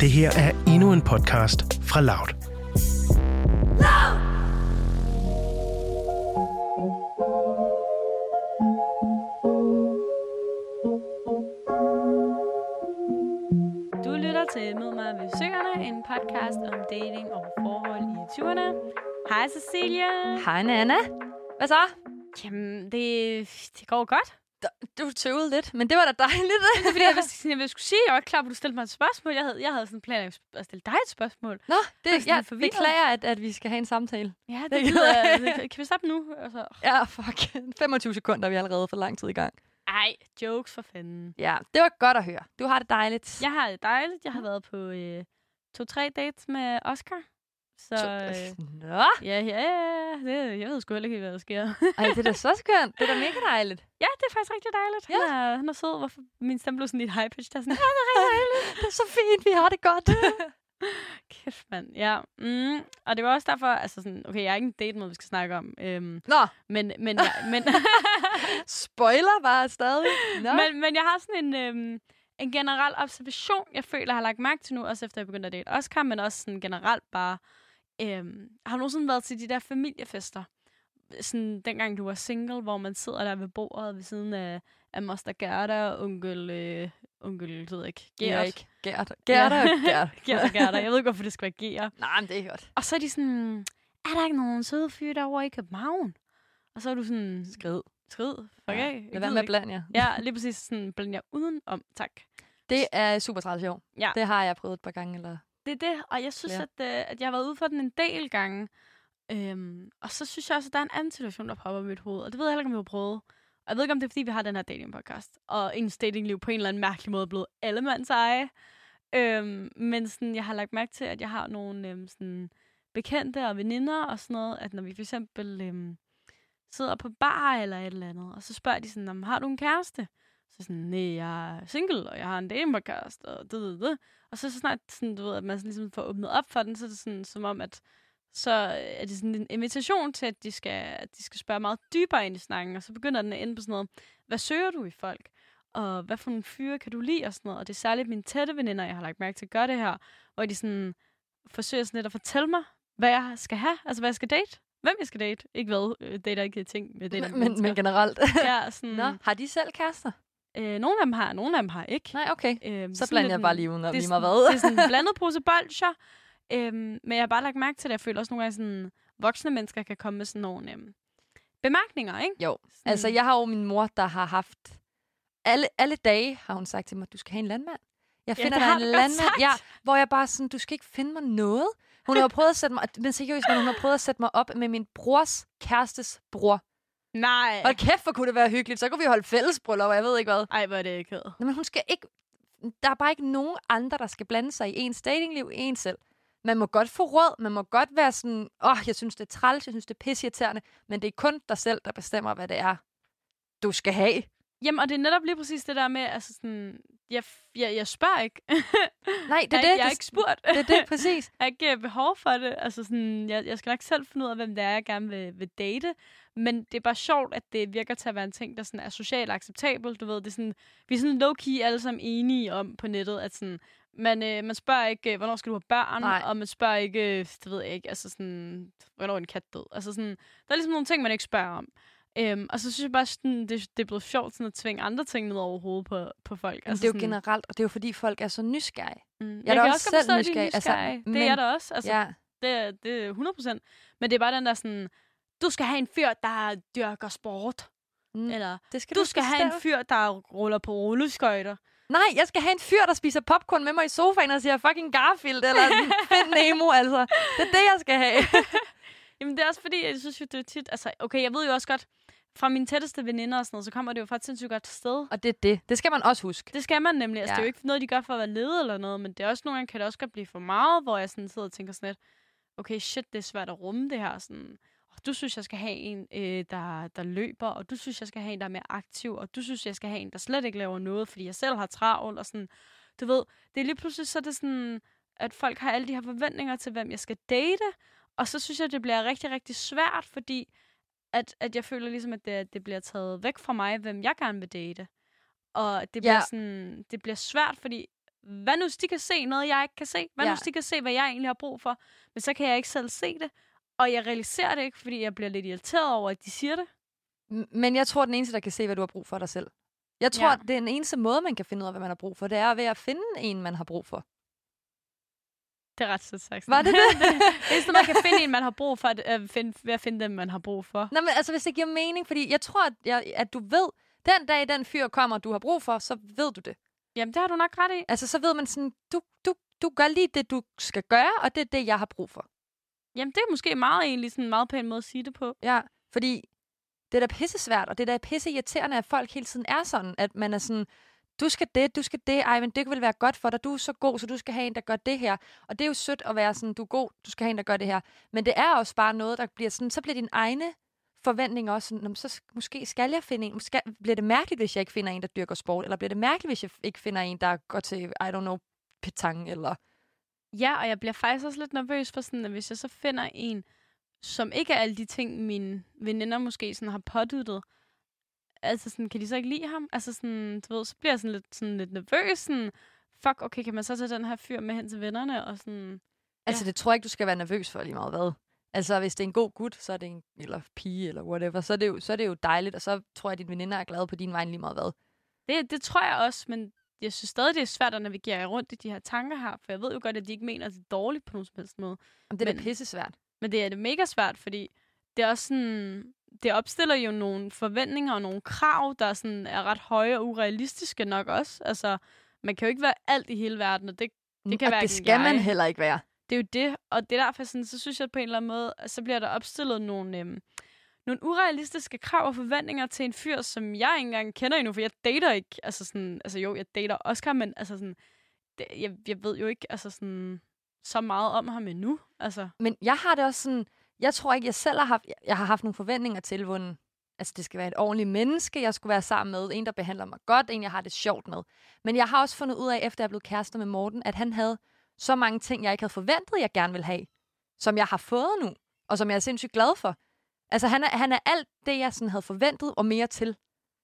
Det her er endnu en podcast fra Loud. Du lytter til Mød mig ved Søerne, en podcast om dating og forhold i 20'erne. Hej Cecilia. Hej Nana. Hvad så? Jamen, det, det går godt. Du tøvede lidt, men det var da dejligt. Fordi jeg, jeg, jeg skulle sige, at jeg var klar på, at du stillede mig et spørgsmål. Jeg havde, jeg havde sådan en plan at stille dig et spørgsmål. Nå, det, jeg forvirret. beklager, at, at vi skal have en samtale. Ja, det, Det det gider jeg. jeg. Kan vi stoppe nu? Altså, Ja, fuck. 25 sekunder, vi er allerede for lang tid i gang. ej, jokes for fanden. Ja, det var godt at høre. Du har det dejligt. Jeg har det dejligt. Jeg har været på øh, to-tre dates med Oscar. Så øh, Nå, ja, ja, ja. Det, jeg ved sgu heller ikke, hvad der sker. Ej, det er da så skønt. Det er da mega dejligt. Ja, det er faktisk rigtig dejligt. Ja. Han, er, han er sød. Hvorfor min stemme blev sådan lidt high pitch. Der er sådan, Det er så fint, vi har det godt. kæft mand. Ja. Mm. Og det var også derfor, altså sådan, okay, jeg er ikke en date måde, vi skal snakke om. Øhm, Nå, men, men, jeg, men, spoiler bare stadig. Nå. men, men jeg har sådan en, øhm, en generel observation, jeg føler, jeg har lagt mærke til nu, også efter jeg begyndte at date Oscar, men også sådan generelt bare, øhm, har du nogensinde været til de der familiefester? Sådan dengang du var single, hvor man sidder der ved bordet ved siden af, af Moster Gerda og onkel, øh, onkel, jeg ved ikke, Gert. Gert. Gert og Gert. Gert og Gerda. Jeg ved ikke, hvorfor det skal være Gert. Nej, men det er godt. Og så er de sådan, er der ikke nogen søde fyre derovre i København? Og så er du sådan, Skrid. skrid, fuck Ja. Lad være med at ikke." blande jer. Ja, lige præcis sådan, blande jer udenom, tak. Det er super tradition. Ja. Det har jeg prøvet et par gange. Eller... Det er det, og jeg synes, Ja. at, øh, at jeg har været ude for den en del gange. Øhm, og så synes jeg også, at der er en anden situation, der popper i mit hoved, og det ved jeg heller ikke, om vi har prøvet. Og jeg ved ikke, om det er, fordi vi har den her dating-podcast, og ens datingliv på en eller anden mærkelig måde er blevet allemands eje. Øhm, men sådan, jeg har lagt mærke til, at jeg har nogle øhm, sådan, bekendte og veninder og sådan noget, at når vi for eksempel øhm, sidder på bar eller et eller andet, og så spørger de sådan, "Jamen, har du en kæreste? Så sådan, nej, jeg er single, og jeg har en dating-podcast, og det, det, det. Og så, så snart sådan, du ved, at man sådan ligesom får åbnet op for den, så er det sådan, som om, at så er det sådan en invitation til, at de skal, at de skal spørge meget dybere ind i snakken, og så begynder den at ende på sådan noget, hvad søger du i folk? Og hvad for nogle fyre kan du lide? Og sådan noget. Og det er særligt mine tætte veninder, jeg har lagt mærke til at gøre det her, hvor de sådan forsøger sådan lidt at fortælle mig, hvad jeg skal have, altså hvad jeg skal date. Hvem jeg skal date. Ikke hvad, øh, date er ikke ting med dating Men, men, men generelt. ja, sådan, Nå, har de selv kærester? Øh, nogle af dem har, nogle af dem har ikke. Nej, okay. Øhm, Så blander jeg bare lige udenom lige meget hvad. Det er sådan en blandet pose bolcher. Øhm, men jeg har bare lagt mærke til det. Jeg føler også nogle gange, sådan, voksne mennesker kan komme med sådan nogle øhm, bemærkninger, ikke? Jo, Sådan, altså jeg har jo min mor, der har haft... Alle, alle dage har hun sagt til mig, du skal have en landmand. Jeg Ja, finder det dig en landmand. sagt. Ja, hvor jeg bare sådan, du skal ikke finde mig noget. Hun har prøvet at sætte mig, men seriøst, men hun har prøvet at sætte mig op med min brors kærestes bror. Nej. Hold kæft, hvor kunne det være hyggeligt. Så kunne vi holde fællesbryllup, og jeg ved ikke hvad. Ej, hvor er det ikke hed. Men hun skal ikke... Der er bare ikke nogen andre, der skal blande sig i ens datingliv, en selv. Man må godt få råd, man må godt være sådan, åh, oh, jeg synes, det er træls, jeg synes, det er pisseirriterende, men det er kun dig selv, der bestemmer, hvad det er, du skal have. Jamen, og det er netop lige præcis det der med, altså sådan, jeg, jeg, jeg spørger ikke. Nej, det er jeg, det. Jeg er det, ikke spurgt. det er det, præcis. Jeg har ikke øh, behov for det. Altså sådan, jeg, jeg skal nok selv finde ud af, hvem det er, jeg gerne vil, vil date. Men det er bare sjovt, at det virker til at være en ting, der sådan er socialt acceptabel. Du ved, det er sådan, vi er sådan low-key alle sammen enige om på nettet, at sådan, man, øh, man spørger ikke, øh, hvornår skal du have børn, Nej. og man spørger ikke, øh, det ved jeg ikke, altså sådan, hvornår er en kat død. Altså sådan, der er ligesom nogle ting, man ikke spørger om. Øhm, og så synes jeg bare, sådan, det, det er blevet sjovt sådan at tvinge andre ting ned over hovedet på, på folk. Altså, det er jo generelt, og det er jo fordi, folk er så nysgerrige. Mm. Jeg Jeg, er kan også selv er nysgerrig, altså, det men- er der også. Altså, Ja. det, det er 100 procent. Men det er bare den der sådan, du skal have en fyr, der dyrker sport. Mm. Eller Det skal du skal have en fyr, der ruller på rulleskøjter. Nej, jeg skal have en fyr, der spiser popcorn med mig i sofaen og siger fucking Garfield eller Find Nemo, altså. Det er det, jeg skal have. Jamen det er også fordi, jeg synes jo, det er tit... Altså, okay, jeg ved jo også godt, fra mine tætteste veninder og sådan noget, så kommer det jo fra et sindssygt godt sted. og det er det. Det skal man også huske. Det skal man nemlig. Altså, Ja. det er jo ikke noget, de gør for at være lede eller noget, men det er også nogle gange, kan det også godt blive for meget, hvor jeg sådan sidder og tænker sådan lidt, okay, shit, det er svært at rumme det her. Sådan, "Åh, du synes, jeg skal have en, øh, der, der løber, og du synes, jeg skal have en, der er mere aktiv, og du synes, jeg skal have en, der slet ikke laver noget, fordi jeg selv har travlt, og sådan, du ved, det er lige pludselig så er det sådan, at folk har alle de her forventninger til, hvem jeg skal date, og så synes jeg, det bliver rigtig, rigtig svært, fordi at, at jeg føler ligesom, at det, det bliver taget væk fra mig, hvem jeg gerne vil date. Og det bliver, Ja. sådan, det bliver svært, fordi hvad nu hvis de kan se noget, jeg ikke kan se? Hvad. Ja. nu hvis de kan se, hvad jeg egentlig har brug for? Men så kan jeg ikke selv se det. Og jeg realiserer det ikke, fordi jeg bliver lidt irriteret over, at de siger det. Men jeg tror, at den eneste, der kan se, hvad du har brug for er dig selv. Jeg tror, Ja. er den eneste måde, man kan finde ud af, hvad man har brug for. Det er ved at finde en, man har brug for. Det er ret sødt sagt. Var det det? det er man kan finde en, man har brug for, at, at finde, ved at finde dem, man har brug for. Nå, men altså, hvis det giver mening, fordi jeg tror, at, jeg, at du ved, den dag den fyr kommer, du har brug for, så ved du det. Jamen, det har du nok ret i. Altså, så ved man sådan, du, du, du gør lige det, du skal gøre, og det er det, jeg har brug for. Jamen, det er måske meget egentlig sådan en meget pæn måde at sige det på. Ja, fordi det er da pisse svært, og det er da pisse irriterende, at folk hele tiden er sådan, at man er sådan, du skal det, du skal det, ej, men det vil være godt for dig, du er så god, så du skal have en, der gør det her. Og det er jo sødt at være sådan, du er god, du skal have en, der gør det her. Men det er også bare noget, der bliver sådan, så bliver din egne forventninger også sådan, så måske skal jeg finde en, måske bliver det mærkeligt, hvis jeg ikke finder en, der dyrker sport, eller bliver det mærkeligt, hvis jeg ikke finder en, der går til, I don't know, petang, eller... Ja, og jeg bliver faktisk også lidt nervøs for sådan, at hvis jeg så finder en, som ikke er alle de ting, mine veninder måske sådan har påduttet, altså sådan, kan de så ikke lide ham? Altså sådan, du ved, så bliver jeg sådan lidt, sådan lidt nervøs, sådan, fuck, okay, kan man så tage den her fyr med hen til vennerne, og sådan, Altså, det tror jeg ikke, du skal være nervøs for lige meget hvad. Altså, hvis det er en god gut, så er det en, eller pige, eller whatever, så er det jo, så er det jo dejligt, og så tror jeg, at dine veninder er glade på din vej lige meget hvad. det, det tror jeg også, men jeg synes stadig, det er svært at navigere rundt i de her tanker her, for jeg ved jo godt, at de ikke mener, at det er dårligt på nogen som helst måde. Jamen, det er Men- pisse svært. Men det er det mega svært, fordi det er også sådan, det opstiller jo nogle forventninger og nogle krav, der sådan er ret høje og urealistiske nok også. Altså, man kan jo ikke være alt i hele verden, og det, Det kan og hverken det skal man jeg- heller ikke være. det er jo det. Og det er derfor, sådan, så synes jeg på en eller anden måde, at så bliver der opstillet nogle, øhm, nogle urealistiske krav og forventninger til en fyr, som jeg ikke engang kender endnu, for jeg dater ikke. Altså, sådan, altså jo, jeg dater Oscar, men altså sådan, det, jeg, jeg ved jo ikke altså sådan, så meget om ham endnu. Altså, Men jeg har det også sådan, jeg tror ikke, jeg selv har haft, jeg har haft nogle forventninger til, hvordan altså, det skal være et ordentligt menneske, jeg skulle være sammen med, en, der behandler mig godt, en, jeg har det sjovt med. Men jeg har også fundet ud af, efter jeg blev kærester med Morten, at han havde så mange ting, jeg ikke havde forventet, jeg gerne ville have, som jeg har fået nu, og som jeg er sindssygt glad for. Altså, han er, han er alt det, jeg sådan havde forventet, og mere til.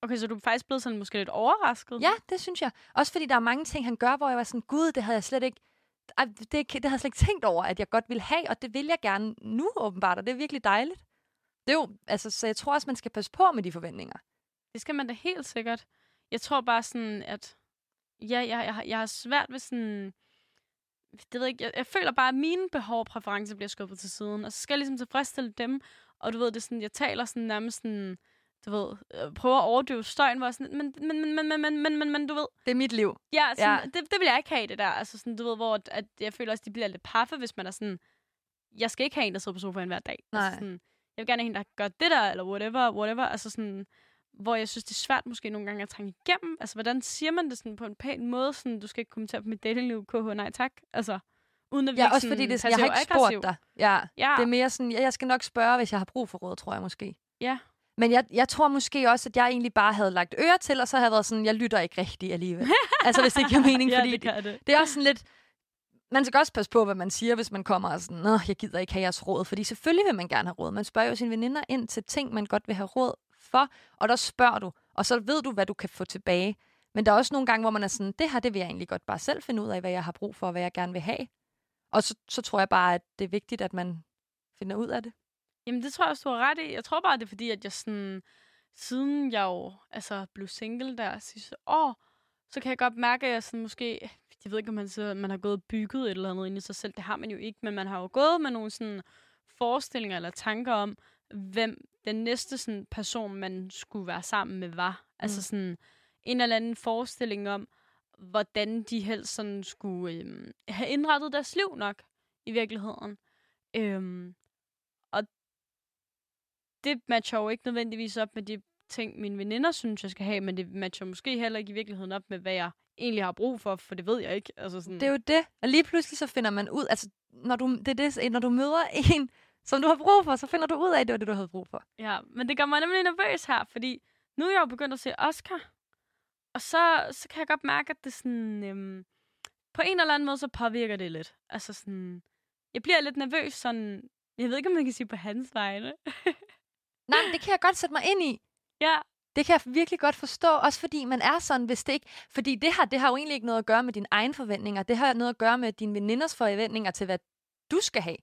okay, så du er faktisk blevet sådan måske lidt overrasket. Ja, det synes jeg. Også fordi der er mange ting, han gør, hvor jeg var sådan, gud, det havde jeg slet ikke, ej, det, det havde jeg slet ikke tænkt over, at jeg godt ville have, og det vil jeg gerne nu åbenbart, og det er virkelig dejligt. Det er jo, altså, så jeg tror også, man skal passe på med de forventninger. Det skal man da helt sikkert. Jeg tror bare sådan, at ja, jeg, jeg, jeg har svært ved sådan... Det ved jeg, ikke, jeg, jeg føler bare, at mine behov og præferencer bliver skubbet til siden. Og så skal jeg ligesom tilfredsstille dem. Og du ved, det er sådan, jeg taler sådan nærmest sådan, du ved, øh, prøver at overdøve støjen, hvor sådan, men, men, men, men, men, men, men, men, men, du ved, Det er mit liv. ja, sådan, Ja. ja. Det, det vil jeg ikke have, det der. Altså sådan, du ved, hvor at, at jeg føler også, de bliver lidt paffe, hvis man er sådan, jeg skal ikke have en, der sidder på sofaen hver dag. Nej. Altså sådan, jeg vil gerne have en, der gør det der, eller whatever, whatever. Altså sådan, hvor jeg synes, det er svært måske nogle gange at trænge igennem. Altså, hvordan siger man det sådan på en pæn måde? Sådan, du skal ikke kommentere på mit datingliv, KH, nej tak. Altså, uden at Ja, virke også fordi sådan det, jeg har ikke spurgt dig. Ja, Ja, det er mere sådan, jeg jeg skal nok spørge, hvis jeg har brug for råd, tror jeg måske. Ja. Men jeg, jeg tror måske også, at jeg egentlig bare havde lagt øre til, og så havde jeg været sådan, jeg lytter ikke rigtigt alligevel. altså, hvis det giver mening, ja, fordi det det. det er også sådan lidt... Man skal også passe på, hvad man siger, hvis man kommer og sådan, Nå, jeg gider ikke have jeres råd, fordi selvfølgelig vil man gerne have råd. Man spørger jo sine veninder ind til ting, man godt vil have råd for, og der spørger du, og så ved du, hvad du kan få tilbage. Men der er også nogle gange, hvor man er sådan, det her, det vil jeg egentlig godt bare selv finde ud af, hvad jeg har brug for, og hvad jeg gerne vil have. Og så, så tror jeg bare, at det er vigtigt, at man finder ud af det. Jamen, det tror jeg også, du har ret i. Jeg tror bare, det er fordi, at jeg sådan... Siden jeg jo altså, blev single der sidste år, så kan jeg godt mærke, at jeg sådan måske... Jeg ved ikke, om man, siger, man har gået og bygget et eller andet ind i sig selv. Det har man jo ikke, men man har jo gået med nogle sådan forestillinger eller tanker om, hvem den næste sådan, person, man skulle være sammen med, var. Mm. Altså sådan en eller anden forestilling om, hvordan de helst sådan skulle øhm, have indrettet deres liv nok i virkeligheden. Øhm, og det matcher jo ikke nødvendigvis op med de ting, mine veninder synes, jeg skal have, men det matcher måske heller ikke i virkeligheden op med, hvad jeg egentlig har brug for, for det ved jeg ikke. Altså sådan, Det er jo det. Og lige pludselig så finder man ud, altså når du, det er det, når du møder en, som du har brug for, så finder du ud af, at det var det, du havde brug for. Ja, men det gør mig nemlig nervøs her, fordi nu er jeg jo begyndt at se Oscar, og så, så kan jeg godt mærke, at det sådan, øhm, på en eller anden måde, så påvirker det lidt. Altså sådan, jeg bliver lidt nervøs sådan, jeg ved ikke, om man kan sige på hans vegne. Nej, men det kan jeg godt sætte mig ind i. ja, Det kan jeg virkelig godt forstå, også fordi man er sådan, hvis det ikke... Fordi det her, det har jo egentlig ikke noget at gøre med dine egne forventninger. Det har noget at gøre med dine veninders forventninger til, hvad du skal have.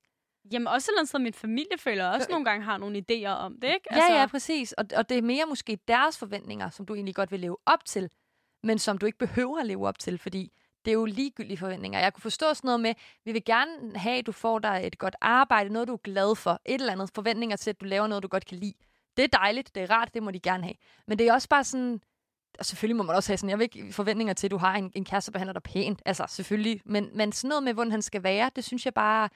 Jamen også et eller andet min familie føler også nogle gange har nogle idéer om det, ikke? Altså... Ja, ja, præcis. Og, og det er mere måske deres forventninger, som du egentlig godt vil leve op til, men som du ikke behøver at leve op til, fordi det er jo ligegyldige forventninger. Jeg kunne forstå sådan noget med, vi vil gerne have, at du får dig et godt arbejde, noget du er glad for, et eller andet forventninger til, at du laver noget, du godt kan lide. Det er dejligt, det er rart, det må de gerne have. Men det er også bare sådan, og selvfølgelig må man også have sådan, jeg vil ikke forventninger til, at du har en, en kæreste, der behandler dig pænt. Altså, selvfølgelig. Men, men sådan noget med, hvordan han skal være, det synes jeg bare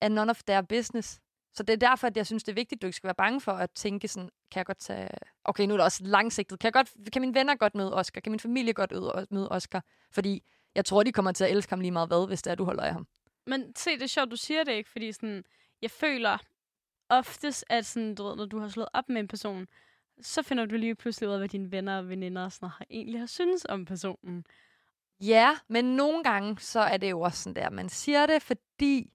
er none of their business. Så det er derfor, at jeg synes, det er vigtigt, at du ikke skal være bange for at tænke sådan, kan jeg godt tage... Okay, nu er det også langsigtet. Kan, jeg godt, kan mine venner godt møde Oscar? Kan min familie godt møde Oscar? Fordi jeg tror, de kommer til at elske ham lige meget hvad, hvis det er, du holder af ham. Men se, det er sjovt, du siger det ikke, fordi sådan, jeg føler oftest, at sådan, du ved, når du har slået op med en person, så finder du lige pludselig ud af, hvad dine venner og veninder sådan noget, egentlig har synes om personen. Ja, men nogle gange, så er det jo også sådan der, man siger det, fordi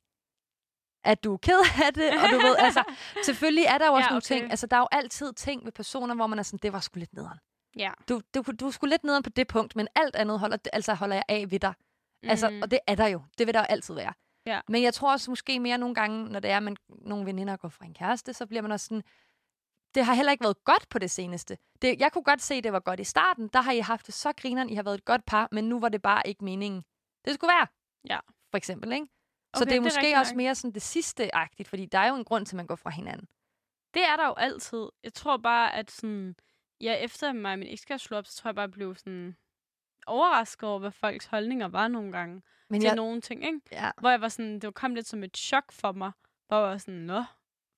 at du er ked af det, og du ved, altså, selvfølgelig er der jo også ja, okay. nogle ting, altså, der er jo altid ting ved personer, hvor man er sådan, det var sgu lidt nederen. Ja. Du, du, du er sgu lidt nederen på det punkt, men alt andet holder, altså, holder jeg af ved dig. Mm. Altså, og det er der jo. Det vil der jo altid være. Ja. Men jeg tror også måske mere nogle gange, når det er, at man, nogle veninder går fra en kæreste, så bliver man også sådan, det har heller ikke været godt på det seneste. Det, jeg kunne godt se, at det var godt i starten. Der har I haft det så grineren, I har været et godt par, men nu var det bare ikke meningen. Det skulle være. Ja. For eksempel, ikke? Okay, så det er det måske er også mere sådan det sidste-agtigt, fordi der er jo en grund til, at man går fra hinanden. Det er der jo altid. Jeg tror bare, at sådan, ja, efter mig og min ekskæreste slog op, så tror jeg bare, at jeg blev sådan overrasket over, hvad folks holdninger var nogle gange Men til jeg... nogle ting, ikke? Ja. Hvor jeg var sådan, det kom lidt som et chok for mig, hvor jeg var sådan, nå.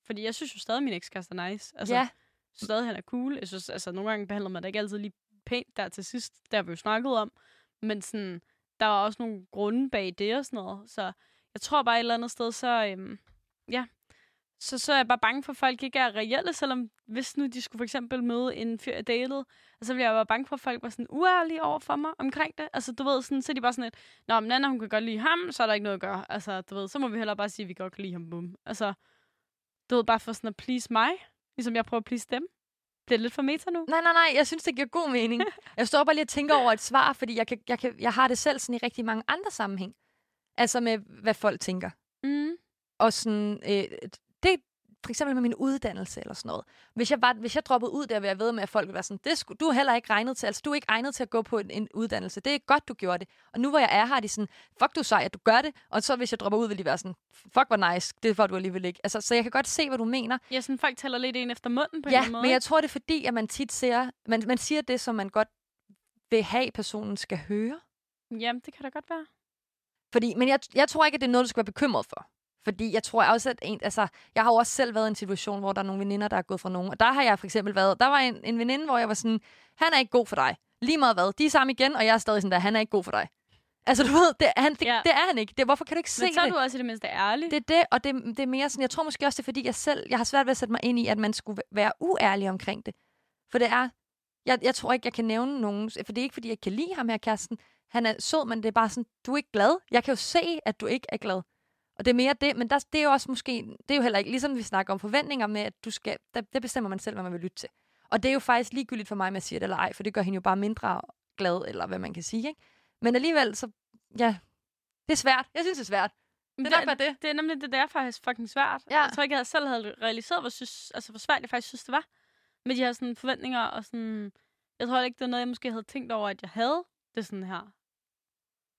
Fordi jeg synes jo stadig, at min ekskæreste er nice. Altså, ja. stadig han er cool. Jeg synes, altså, nogle gange behandler man det ikke altid lige pænt der til sidst. Der har vi jo snakket om. Men sådan, der var også nogle grunde bag det og sådan noget. Så jeg tror bare et eller andet sted, så, øhm, ja, så, så er jeg bare bange for, at folk ikke er reelle, selvom hvis nu de skulle for eksempel møde en fyr, jeg datede, og så ville jeg være bange for, at folk var sådan uærlige over for mig omkring det. Altså, du ved, sådan, så er de bare sådan et, Nå, men Nana, hun kan godt lide ham, så er der ikke noget at gøre. Altså, du ved, så må vi heller bare sige, at vi godt kan lide ham, bum. Altså, du ved, bare for sådan at please mig, ligesom jeg prøver at please dem. Bliver det lidt for meta nu? Nej, nej, nej. Jeg synes, det giver god mening. jeg står bare lige og tænker over et svar, fordi jeg, kan, jeg, kan, jeg har det selv sådan i rigtig mange andre sammenhæng. Altså med, hvad folk tænker. Mm. Og sådan, øh, det, for eksempel med min uddannelse eller sådan noget. Hvis jeg, var, hvis jeg droppede ud der, vil jeg ved med, at folk ville være sådan, det skulle, du er heller ikke regnet til, altså du er ikke egnet til at gå på en, en uddannelse. Det er godt, du gjorde det. Og nu hvor jeg er her, er de sådan, fuck du sej, at du gør det. Og så hvis jeg dropper ud, vil de være sådan, fuck hvor nice, det får du alligevel ikke. Altså, så jeg kan godt se, hvad du mener. Ja, sådan folk taler lidt en efter munden på ja, en måde. men jeg tror, det er fordi, at man tit ser, man, man siger det, som man godt vil have, personen skal høre. Jamen, det kan da godt være. Fordi, men jeg, jeg tror ikke, at det er noget, du skal være bekymret for. Fordi jeg tror også, at en, altså, jeg har jo også selv været i en situation, hvor der er nogle veninder, der er gået fra nogen. Og der har jeg for eksempel været, der var en, en veninde, hvor jeg var sådan, han er ikke god for dig. Lige meget hvad. De er sammen igen, og jeg er stadig sådan der, han er ikke god for dig. Altså, du ved, det, han, det, ja. det er han ikke. Det, hvorfor kan du ikke se det? Men så er det? du også i det mindste ærlig. Det er det, og det, det er mere sådan, jeg tror måske også, det er fordi, jeg selv, jeg har svært ved at sætte mig ind i, at man skulle være uærlig omkring det. For det er, jeg, jeg tror ikke, jeg kan nævne nogen, for det er ikke, fordi jeg kan lide ham her, kæresten. Han er sød, men det er bare sådan, du er ikke glad. Jeg kan jo se, at du ikke er glad. Og det er mere det, men der, det er jo også måske, det er jo heller ikke, ligesom vi snakker om forventninger med, at du skal, der, det bestemmer man selv, hvad man vil lytte til. Og det er jo faktisk ligegyldigt for mig, om jeg siger det eller ej, for det gør hende jo bare mindre glad, eller hvad man kan sige, ikke? Men alligevel, så, ja, det er svært. Jeg synes, det er svært. Det er det, derfor det. Det er nemlig det, der er faktisk fucking svært. Ja. Jeg tror ikke, jeg selv havde realiseret, hvor, synes, altså, hvor svært jeg faktisk synes, det var. Med de her sådan, forventninger og sådan... Jeg tror ikke, det er noget, jeg måske havde tænkt over, at jeg havde det sådan her.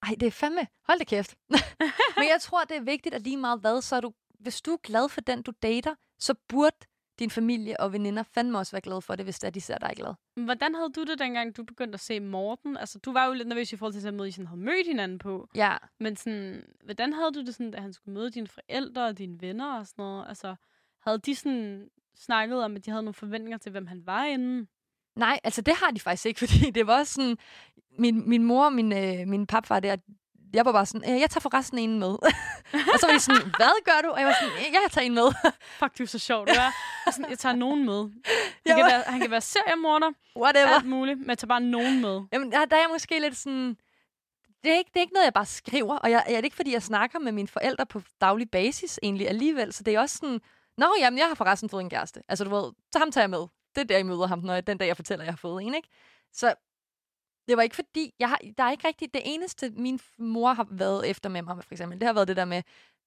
Ej, det er fandme. Hold det kæft. Men jeg tror, det er vigtigt, at lige meget hvad, så er du, hvis du er glad for den, du dater, så burde din familie og veninder fandme også være glade for det, hvis det er, de ser dig glad. Hvordan havde du det, dengang du begyndte at se Morten? Altså, du var jo lidt nervøs i forhold til den måde, I sådan havde mødt hinanden på. Ja. Men sådan, hvordan havde du det sådan, da han skulle møde dine forældre og dine venner og sådan noget? Altså, havde de sådan snakket om, at de havde nogle forventninger til, hvem han var inden? Nej, altså det har de faktisk ikke, fordi det var sådan, min, min mor og min, øh, min papfar der, jeg var bare sådan, øh, jeg tager forresten en med. og så var de sådan, hvad gør du? Og jeg var sådan, jeg tager en med. Fuck, du er så sjov, du er. Jeg, sådan, jeg tager nogen med. Han, kan være, han kan være seriemorder. Whatever. Alt muligt, men jeg tager bare nogen med. Jamen, der, der er jeg måske lidt sådan... Det er, ikke, det er ikke noget, jeg bare skriver. Og jeg, jeg, det er ikke, fordi jeg snakker med mine forældre på daglig basis egentlig alligevel. Så det er også sådan, Nå, jamen, jeg har forresten fået en kæreste. Altså, du ved, så ham tager jeg med det er der, jeg møder ham, når jeg, den dag, jeg fortæller, at jeg har fået en, ikke? Så det var ikke fordi, jeg har, der er ikke rigtigt, det eneste, min mor har været efter med mig, for eksempel, det har været det der med,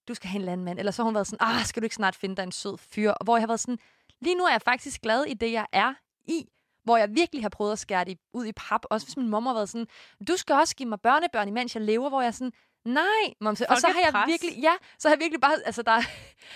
du skal have en landmand, eller så har hun været sådan, ah, skal du ikke snart finde dig en sød fyr, hvor jeg har været sådan, lige nu er jeg faktisk glad i det, jeg er i, hvor jeg virkelig har prøvet at skære det ud i pap. Også hvis min mor har været sådan, du skal også give mig børnebørn, imens jeg lever, hvor jeg sådan, nej, momse. Og så har jeg pres. virkelig, ja, så har jeg virkelig bare, altså der, Det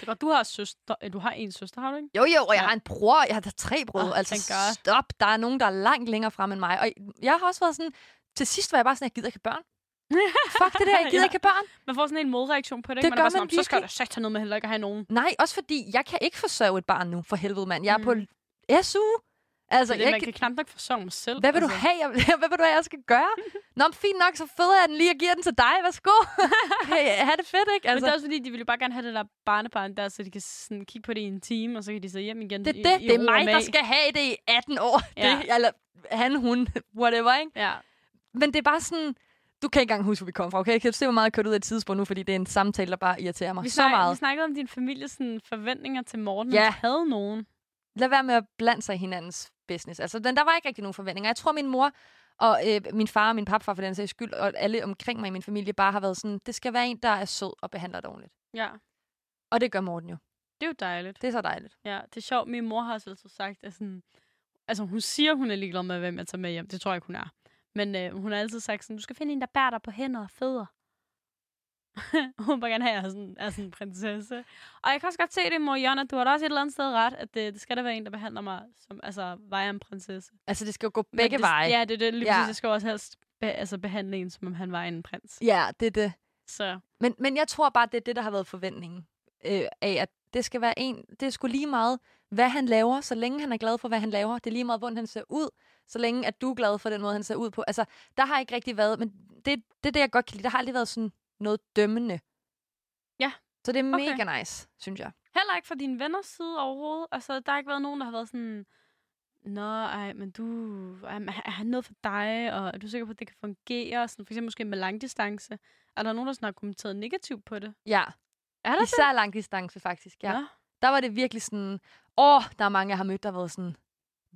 er godt, du har søster. øh, Du har en søster, har du ikke? jo jo, og jeg Ja. har en bror, jeg har tre brødre, Åh, altså stop, der er nogen, der er langt længere frem end mig. Og jeg har også været sådan, til sidst var jeg bare sådan, jeg gider ikke børn. Fuck det der, jeg gider Ja. ikke børn. Man får sådan en modreaktion på det. Det ikke? man er gør bare sådan, man "Om, så skal der virkelig." sagt noget med heller ikke at have nogen. Nej, også fordi, jeg kan ikke forsørge et barn nu, for helvede mand. Jeg er Mm. på SU. Altså, det, jeg man kan knap nok forsørge mig selv. Hvad vil du altså. have? Jeg, hvad vil du have, jeg skal gøre? Nå, men fint nok, så føder jeg den lige og giver den til dig. Værsgo. hey, ha' det fedt, ikke? Men Altså, det er også fordi, de vil jo bare gerne have det der barnebarn der, så de kan sådan kigge på det i en time, og så kan de så hjem igen det i, er det. i Det er mig, der skal have det i 18 år. Ja. Det, eller han, hun, whatever, ikke? Ja. Men det er bare sådan... Du kan ikke engang huske, hvor vi kom fra, okay? Kan du se, hvor meget jeg kørte ud af et tidsspor nu, fordi det er en samtale, der bare irriterer mig Vi, så snak, vi meget. snakkede om din families sådan, forventninger til Morten, ja. havde nogen. Lad være med at blande sig i hinandens business. Altså, den, der var ikke rigtig nogen forventninger. Jeg tror, min mor og øh, min far og min papfar for den sags skyld, og alle omkring mig i min familie, bare har været sådan, det skal være en, der er sød og behandler dig ordentligt. Ja, Og det gør Morten jo. det er jo dejligt. Det er så dejligt. Ja, det er sjovt. Min mor har også altid sagt, at sådan, altså hun siger, hun er ligeglad med, hvem jeg tager med hjem. Det tror jeg ikke, hun er. Men øh, hun har altid sagt sådan, du skal finde en, der bærer dig på hænder og fødder. hun vil gerne have, at jeg er sådan, er sådan en prinsesse. Og jeg kan også godt se det, mor Jonna. Du har da også et eller andet sted ret, at det, det skal der være en, der behandler mig som, altså, var jeg en prinsesse. Altså, det skal jo gå Men begge det, veje. Ja, det er det. Lige Ja. præcis. Jeg skal også helst be, altså, behandle en, som om han var en prins. Ja, det er det. Så Men, men jeg tror bare, det er det, der har været forventningen øh, af, at det skal være en, det er sgu lige meget, hvad han laver, så længe han er glad for, hvad han laver. Det er lige meget, hvordan han ser ud, så længe at du er glad for den måde, han ser ud på. Altså, der har ikke rigtig været, men det, det er det, jeg godt kan lide. Der har aldrig været sådan noget dømmende. Ja. Så det er Okay. mega nice, synes jeg. heller ikke fra dine venners side overhovedet. Altså, der har ikke været nogen, der har været sådan, Nå, ej, men du, ej, er han noget for dig, og er du sikker på, at det kan fungere? Sådan, for eksempel måske med langdistance. Er der nogen, der sådan har kommenteret negativt på det? Ja, Er der især lang distance faktisk. Ja. Nå. Der var det virkelig sådan, åh, der er mange, jeg har mødt, der har været sådan,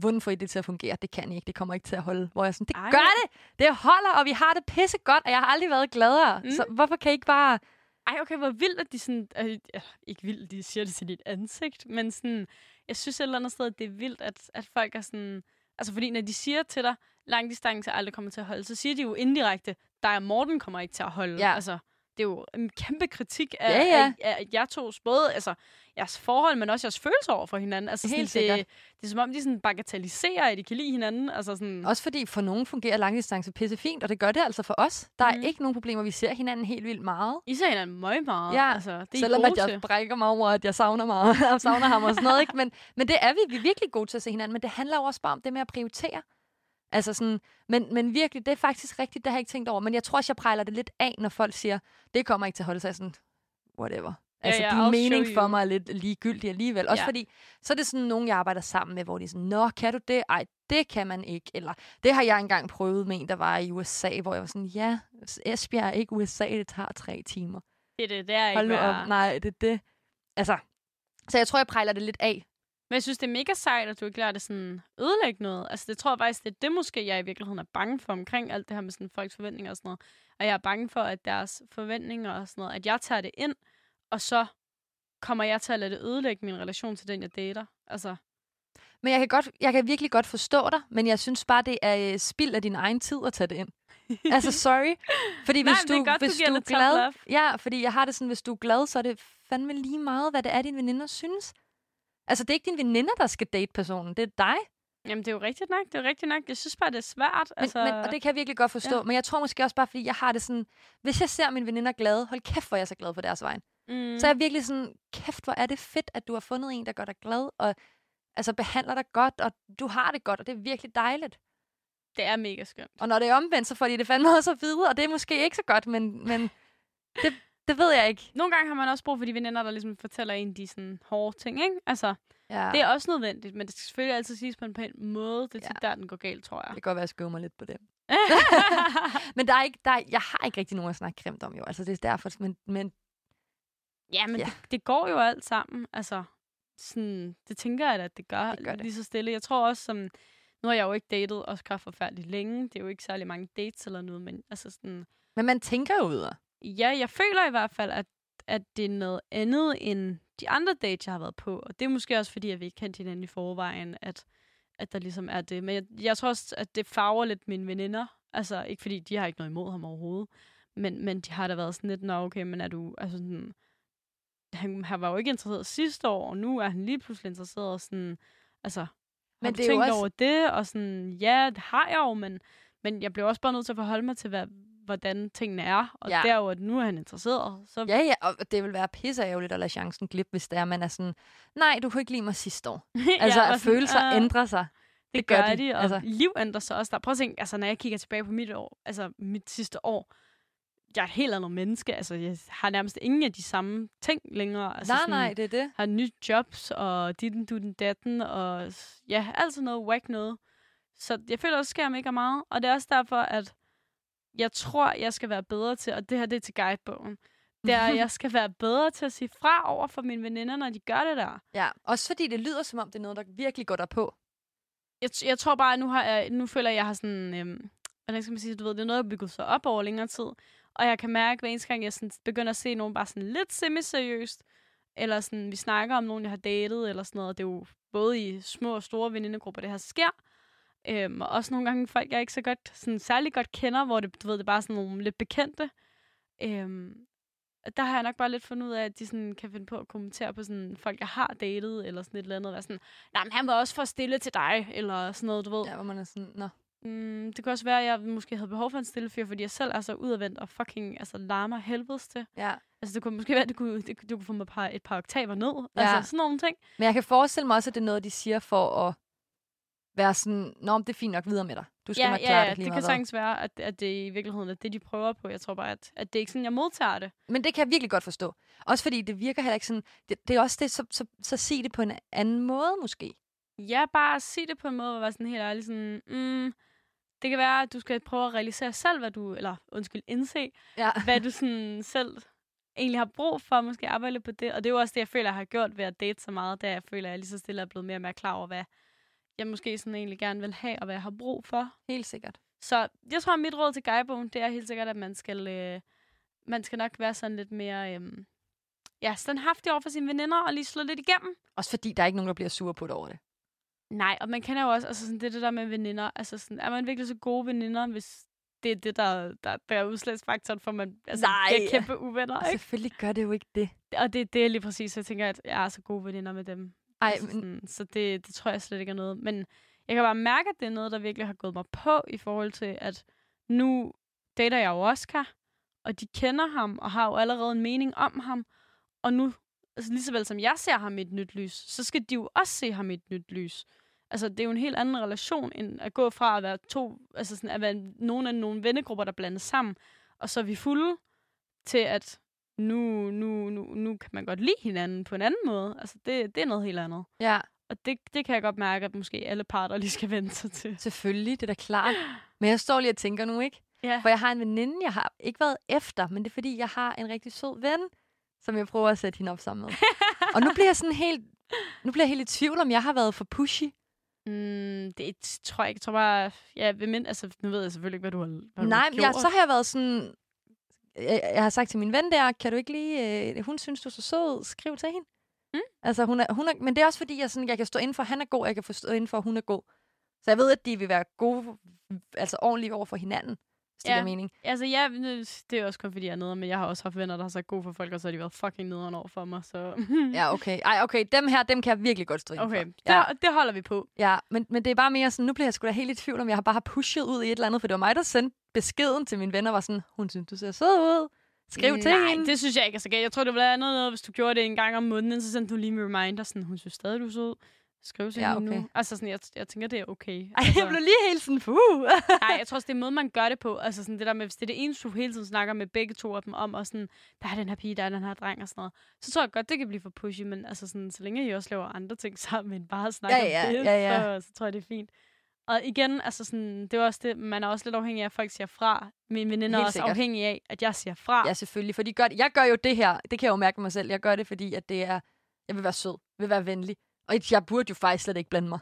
hvordan får I det til at fungere? Det kan I ikke, det kommer ikke til at holde. Hvor jeg sådan, det Ej. gør det! Det holder, og vi har det pisse godt, og jeg har aldrig været gladere. Mm. Mm. Så hvorfor kan I ikke bare... Ej, okay, hvor vildt, at de sådan... Øh, øh, ikke vildt, de siger det til dit ansigt, men sådan... Jeg synes et eller andet sted, at det er vildt, at, at folk er sådan... Altså, fordi når de siger til dig, langdistance aldrig kommer til at holde, så siger de jo indirekte, dig og Morten kommer ikke til at holde. Ja. Altså, det er jo en kæmpe kritik af, Ja, ja. af, af jer tos både altså, jeres forhold, men også jeres følelser over for hinanden. Altså, Helt sådan, sikkert. det, det er som om, de sådan bagatelliserer, at de kan lide hinanden. Altså, sådan, Også fordi for nogen fungerer langdistance pisse fint, og det gør det altså for os. Der er Mhm. ikke nogen problemer. Vi ser hinanden helt vildt meget. I ser hinanden meget meget. Ja, altså, det er Selvom at jeg brækker mig over, at jeg savner, mig, jeg savner ham og sådan noget. Ikke? Men, men det er vi. Vi er virkelig gode til at se hinanden. Men det handler jo også bare om det med at prioritere. Altså sådan, men, men virkelig, det er faktisk rigtigt, det har jeg ikke tænkt over. Men jeg tror også, jeg prejler det lidt af, når folk siger, det kommer ikke til at holde sig sådan, whatever. Ja, Altså, ja, din I'll mening for mig er lidt ligegyldig alligevel. Også Ja. fordi, så er det sådan nogen, jeg arbejder sammen med, hvor de er sådan, nå, kan du det? Ej, det kan man ikke. Eller, det har jeg engang prøvet med en, der var i USA, hvor jeg var sådan, ja, Esbjerg er ikke USA, det tager tre timer. Det er det, det er ikke Hold nu op. Nej, det er det. Altså, så jeg tror, jeg prejler det lidt af. Men jeg synes, det er mega sejt, at du ikke lader det sådan ødelægge noget. Altså, det tror jeg faktisk, det er det måske, jeg i virkeligheden er bange for omkring alt det her med sådan folks forventninger og sådan noget. Og jeg er bange for, at deres forventninger og sådan noget, at jeg tager det ind, og så kommer jeg til at lade det ødelægge min relation til den, jeg dater. Altså, Men jeg kan, godt, jeg kan virkelig godt forstå dig, men jeg synes bare, det er øh, spild af din egen tid at tage det ind. altså, sorry. Fordi Nej, hvis men du, er godt, du hvis giver du er glad... Ja, fordi jeg har det sådan, hvis du er glad, så er det fandme lige meget, hvad det er, dine veninder synes. Altså, det er ikke dine veninder, der skal date personen. Det er dig. jamen, det er jo rigtigt nok. Det er jo rigtigt nok. Jeg synes bare, det er svært. Men, altså, men, og det kan jeg virkelig godt forstå. Ja. Men jeg tror måske også bare, fordi jeg har det sådan... Hvis jeg ser mine veninder glade, hold kæft, hvor er jeg så glad for deres vej. mm, Så er jeg virkelig sådan, kæft, hvor er det fedt, at du har fundet en, der gør dig glad, og altså behandler dig godt, og du har det godt, og det er virkelig dejligt. det er mega skønt. Og når det er omvendt, så får de det fandme også at vide, og det er måske ikke så godt, men, men det, det ved jeg ikke. Nogle gange har man også brug for de veninder, der ligesom fortæller en de sådan hårde ting, ikke? Altså, Ja. det er også nødvendigt, men det skal selvfølgelig altid siges på en pæn måde. Det er tit Ja. der, den går galt, tror Det jeg. kan godt være, at jeg skøver lidt på det. Men der er ikke, der er, jeg har ikke rigtig nogen at snakke grimt om, jo. Altså, det er derfor, men, men ja, men Ja. Det, det går jo alt sammen. Altså, sådan, det tænker jeg da, at det gør, Det gør det. lige så stille. Jeg tror også, som, nu har jeg jo ikke datet Oscar forfærdeligt længe. Det er jo ikke særlig mange dates eller noget, men altså sådan, Men man tænker jo ud af. Ja, jeg føler i hvert fald, at, at det er noget andet end de andre dates, jeg har været på. Og det er måske også, fordi at vi ikke kendte hinanden i forvejen, at, at der ligesom er det. Men jeg, jeg tror også, at det farver lidt mine veninder. Altså, ikke fordi de har ikke noget imod ham overhovedet. Men, men de har da været sådan lidt, nå okay, men er du, altså sådan, han, han var jo ikke interesseret sidste år, og nu er han lige pludselig interesseret, og sådan, altså, men det er tænkt også- over det? Og sådan, ja, det har jeg jo, men, men jeg bliver også bare nødt til at forholde mig til, hvad, hvordan tingene er. Og Ja. er at nu er han interesseret. Så Ja, ja, og det vil være pisseærgerligt at lade chancen glippe, hvis det er, man er sådan, nej, du kunne ikke lide mig sidste år. Altså, ja, at følelser øh, ændrer sig. Det, det gør, gør de, de, og altså. liv ændrer sig også. Der. Prøv at tænke, altså, når jeg kigger tilbage på mit år, altså mit sidste år, jeg er et helt andet menneske. Altså, jeg har nærmest ingen af de samme ting længere. Altså, nej, sådan, nej, det er det. Har nye jobs, og ditten, dutten, datten, og ja, alt sådan noget whack noget. Så jeg føler også, sker mega meget. Og det er også derfor, at jeg tror, jeg skal være bedre til, og det her det er til guidebogen, det er, at jeg skal være bedre til at sige fra over for mine veninder, når de gør det der. Ja, også fordi det lyder som om, det er noget, der virkelig går der på. jeg, jeg tror bare, at nu, har jeg, nu føler jeg, at jeg har sådan... Øhm, hvordan skal man sige, du ved, det er noget, jeg har bygget sig op over længere tid. Og jeg kan mærke, hver eneste gang, jeg sådan begynder at se nogen bare sådan lidt semi-seriøst, eller sådan, vi snakker om nogen, jeg har datet, eller sådan noget. Det er jo både i små og store venindegrupper, det her sker. Øhm, og også nogle gange folk, jeg ikke så godt, sådan særlig godt kender, hvor det, du ved, det er bare sådan nogle lidt bekendte. Øhm, der har jeg nok bare lidt fundet ud af, at de sådan kan finde på at kommentere på sådan folk, jeg har datet, eller sådan et eller andet. og Være sådan, nej, men han var også for stille til dig, eller sådan noget, du ved. Ja, hvor man er sådan, nå. Mm, det kan også være, at jeg måske havde behov for en stille fyr, fordi jeg selv er så udadvendt og fucking altså, larmer helvedes til. Ja. Altså, det kunne måske være, at du kunne, det, du kunne få mig et par, et par oktaver ned. Ja. Altså, sådan nogle ting. Men jeg kan forestille mig også, at det er noget, de siger for at være sådan, nå, det er fint nok videre med dig. Du skal ja, nok ja, klare ja, det lige det kan meget hvad." sagtens være, at, at det i virkeligheden er det, de prøver på. Jeg tror bare, at, at det er ikke sådan, jeg modtager det. Men det kan jeg virkelig godt forstå. Også fordi det virker heller ikke sådan, det, det er også det, så, så, så sig det på en anden måde måske. Ja, bare sige det på en måde, hvor jeg var sådan helt ærlig sådan, mm, det kan være, at du skal prøve at realisere selv, hvad du, eller undskyld, indse, Ja. hvad du sådan selv egentlig har brug for, måske arbejde på det. Og det er jo også det, jeg føler, jeg har gjort ved at date så meget, da jeg føler, at jeg lige så stille er blevet mere og mere klar over, hvad jeg måske sådan egentlig gerne vil have, og hvad jeg har brug for. Helt sikkert. Så jeg tror, at mit råd til guybogen, det er helt sikkert, at man skal, øh, man skal nok være sådan lidt mere øh, ja, standhaftig over for sine veninder, og lige slå lidt igennem. Også fordi der er ikke nogen, der bliver sur på det over det. Nej, og man kender jo også, altså sådan, det, det der med veninder, altså sådan, er man virkelig så gode veninder, hvis det er det, der, der, der er udslagsfaktoren for, man altså, Nej. bliver kæmpe uvenner, ikke? Selvfølgelig gør det jo ikke det. Og det, det er lige præcis, jeg tænker, at jeg er så gode veninder med dem. Ej, altså, men, sådan, så det, det tror jeg slet ikke er noget. Men jeg kan bare mærke, at det er noget, der virkelig har gået mig på, i forhold til, at nu dater jeg jo Oscar, og de kender ham, og har jo allerede en mening om ham. Og nu, altså lige så vel som jeg ser ham i et nyt lys, så skal de jo også se ham i et nyt lys. Altså, det er jo en helt anden relation, end at gå fra at være to, altså sådan, at være nogle af nogle vennegrupper, der blandes sammen, og så er vi fulde, til at nu, nu, nu, nu kan man godt lide hinanden på en anden måde. Altså, det, det er noget helt andet. ja, Og det, det kan jeg godt mærke, at måske alle parter lige skal vente sig til. selvfølgelig, det er da klart. Men jeg står lige og tænker nu, ikke? Ja. For jeg har en veninde, jeg har ikke været efter, men det er fordi, jeg har en rigtig sød ven, som jeg prøver at sætte hende op sammen med. og nu bliver jeg sådan helt, nu bliver jeg helt i tvivl, om jeg har været for pushy. Mm, det tror jeg ikke. Jeg tror bare, ja, ved mind, altså, nu ved jeg selvfølgelig ikke, hvad du har, hvad Nej, du har men gjort. jeg, så har jeg været sådan... Jeg, har sagt til min ven der, kan du ikke lige... Øh, hun synes, du er så sød. Skriv til hende. Mm. Altså, hun er, hun er, men det er også fordi, jeg, sådan, jeg kan stå inden for, han er god, og jeg kan få stå inden for, hun er god. Så jeg ved, at de vil være gode, altså ordentlige over for hinanden, hvis det Ja. giver mening. Altså, ja, nu- det er også kun fordi, jeg er nede, men jeg har også haft venner, der har sagt god for folk, og så har de været fucking nederen over for mig, så... Ja, okay. Ej, okay, dem her, dem kan jeg virkelig godt stå okay, for. det, Ja, det holder vi på. ja men, men det er bare mere sådan, nu bliver jeg sgu da helt i tvivl, om jeg har bare har pushet ud i et eller andet, for det var mig, der sendte beskeden til mine venner, var sådan, hun synes, du ser sød ud. Skriv til Nej, hende. det synes jeg ikke er så galt. Jeg tror, det ville være noget, noget, hvis du gjorde det en gang om måneden, så sendte du lige en reminder, sådan, hun synes stadig, du er sød. Skriv til Ja, okay. nu. Altså, sådan, jeg, jeg tænker, det er okay. Ej, altså, jeg blev lige helt sådan, fuh. Nej, jeg tror også, det er måden, man gør det på. Altså sådan det der med, hvis det er det eneste, du hele tiden snakker med begge to af dem om, og sådan, der er den her pige, der er den her dreng og sådan noget, så tror jeg godt, det kan blive for pushy, men altså sådan, så længe I også laver andre ting sammen, end bare snakker Ja, ja, om det, ja, ja. Så, så tror jeg, det er fint. Og igen, altså sådan, det er også det, man er også lidt afhængig af, at folk siger fra. Mine veninder er også afhængige af, at jeg siger fra. Ja, selvfølgelig. For de gør det. Jeg gør jo det her. Det kan jeg jo mærke mig selv. Jeg gør det, fordi at det er... Jeg vil være sød. vil være venlig. Og jeg burde jo faktisk slet ikke blande mig.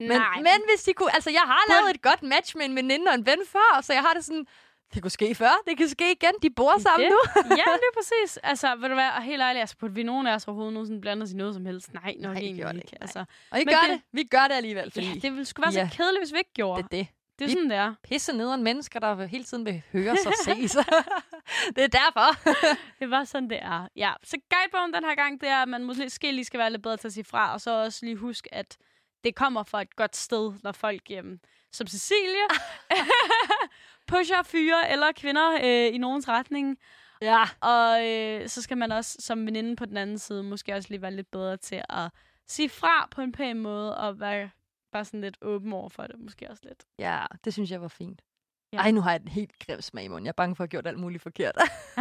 Men, Nej. men hvis de kunne... Altså, jeg har lavet et godt match med en veninde og en ven før, så jeg har det sådan... Det kunne ske før, det kan ske igen. De bor sammen det, nu. ja, det er præcis. Altså, vil du være og helt ærlig, altså, burde vi nogen af os overhovedet nogensinde blande os i noget som helst? Nej, nok Nej, egentlig ikke. Altså, Og I Men gør det- det. Vi gør det alligevel, fordi ja, det ville sgu være Ja. så kedeligt, hvis vi ikke gjorde. det er det. Det er vi- sådan, det er. Pisse nederen mennesker, der hele tiden vil høre sig ses. det er derfor. Det var sådan, det er. Ja, så guidebogen den her gang, det er, at man måske lige skal være lidt bedre til at sige fra, og så også lige huske, at det kommer fra et godt sted, når folk, øhm, som Cecilie, pusher fyre eller kvinder øh, i nogens retning. ja. Og øh, så skal man også som veninde på den anden side måske også lige være lidt bedre til at sige fra på en pæn måde, og være bare sådan lidt åben over for det, måske også lidt. ja, det synes jeg var fint. Ja. Ej, nu har jeg en helt grim smag i munden. Jeg er bange for at have gjort alt muligt forkert.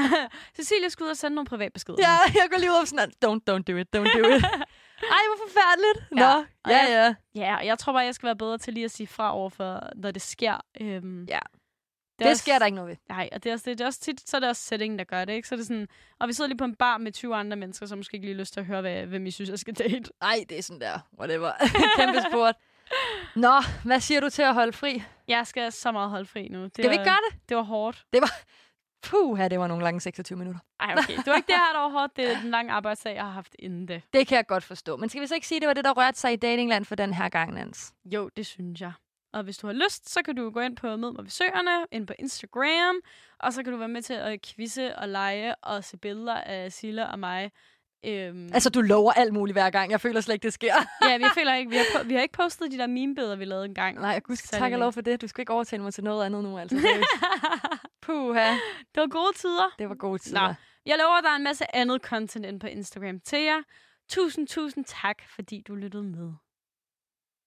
Cecilie skal ud og sende nogle privatbeskeder. ja, jeg går lige ud og sådan, don't, don't do it, don't do it. Ej, hvor forfærdeligt. Nå, Ja, ja, ja. jeg- ja. Jeg tror bare, jeg skal være bedre til lige at sige fra over for, når det sker. Øhm, Ja. er Det også- sker der ikke noget ved. Nej, og det er, også, det, det er også tit, så er det også settingen, der gør det, ikke? Så er det sådan, og vi sidder lige på en bar med 20 andre mennesker, som måske ikke lige lyst til at høre, hvad, hvem I synes, jeg skal date. Ej, det er sådan der. Whatever. Kæmpe sport. Nå, hvad siger du til at holde fri? Jeg skal så meget holde fri nu. Det Skal vi var, ikke gøre det? Det var hårdt. Puh, her, det var nogle lange 26 minutter. Ej, okay. Det var ikke det her, der var hårdt. Det er den lange arbejdsdag, jeg har haft inden det. Det kan jeg godt forstå. Men skal vi så ikke sige, at det var det, der rørte sig i datingland for den her gang, Nans? Jo, det synes jeg. Og hvis du har lyst, så kan du gå ind på Mød mig ved Søerne, ind på Instagram, og så kan du være med til at quizze og lege og se billeder af Silla og mig. Øhm, Altså, du lover alt muligt hver gang. Jeg føler slet ikke, det sker. ja, vi føler ikke, vi har, vi har ikke postet de der meme-billeder, vi lavede engang. Nej, jeg Særlig tak og lov for det. Du skal ikke overtale mig til noget andet nu, altså. Puha, det var gode tider. det var gode tider. Nå. Jeg lover, at der er en masse andet content ind på Instagram til jer. Tusind, tusind tak, fordi du lyttede med.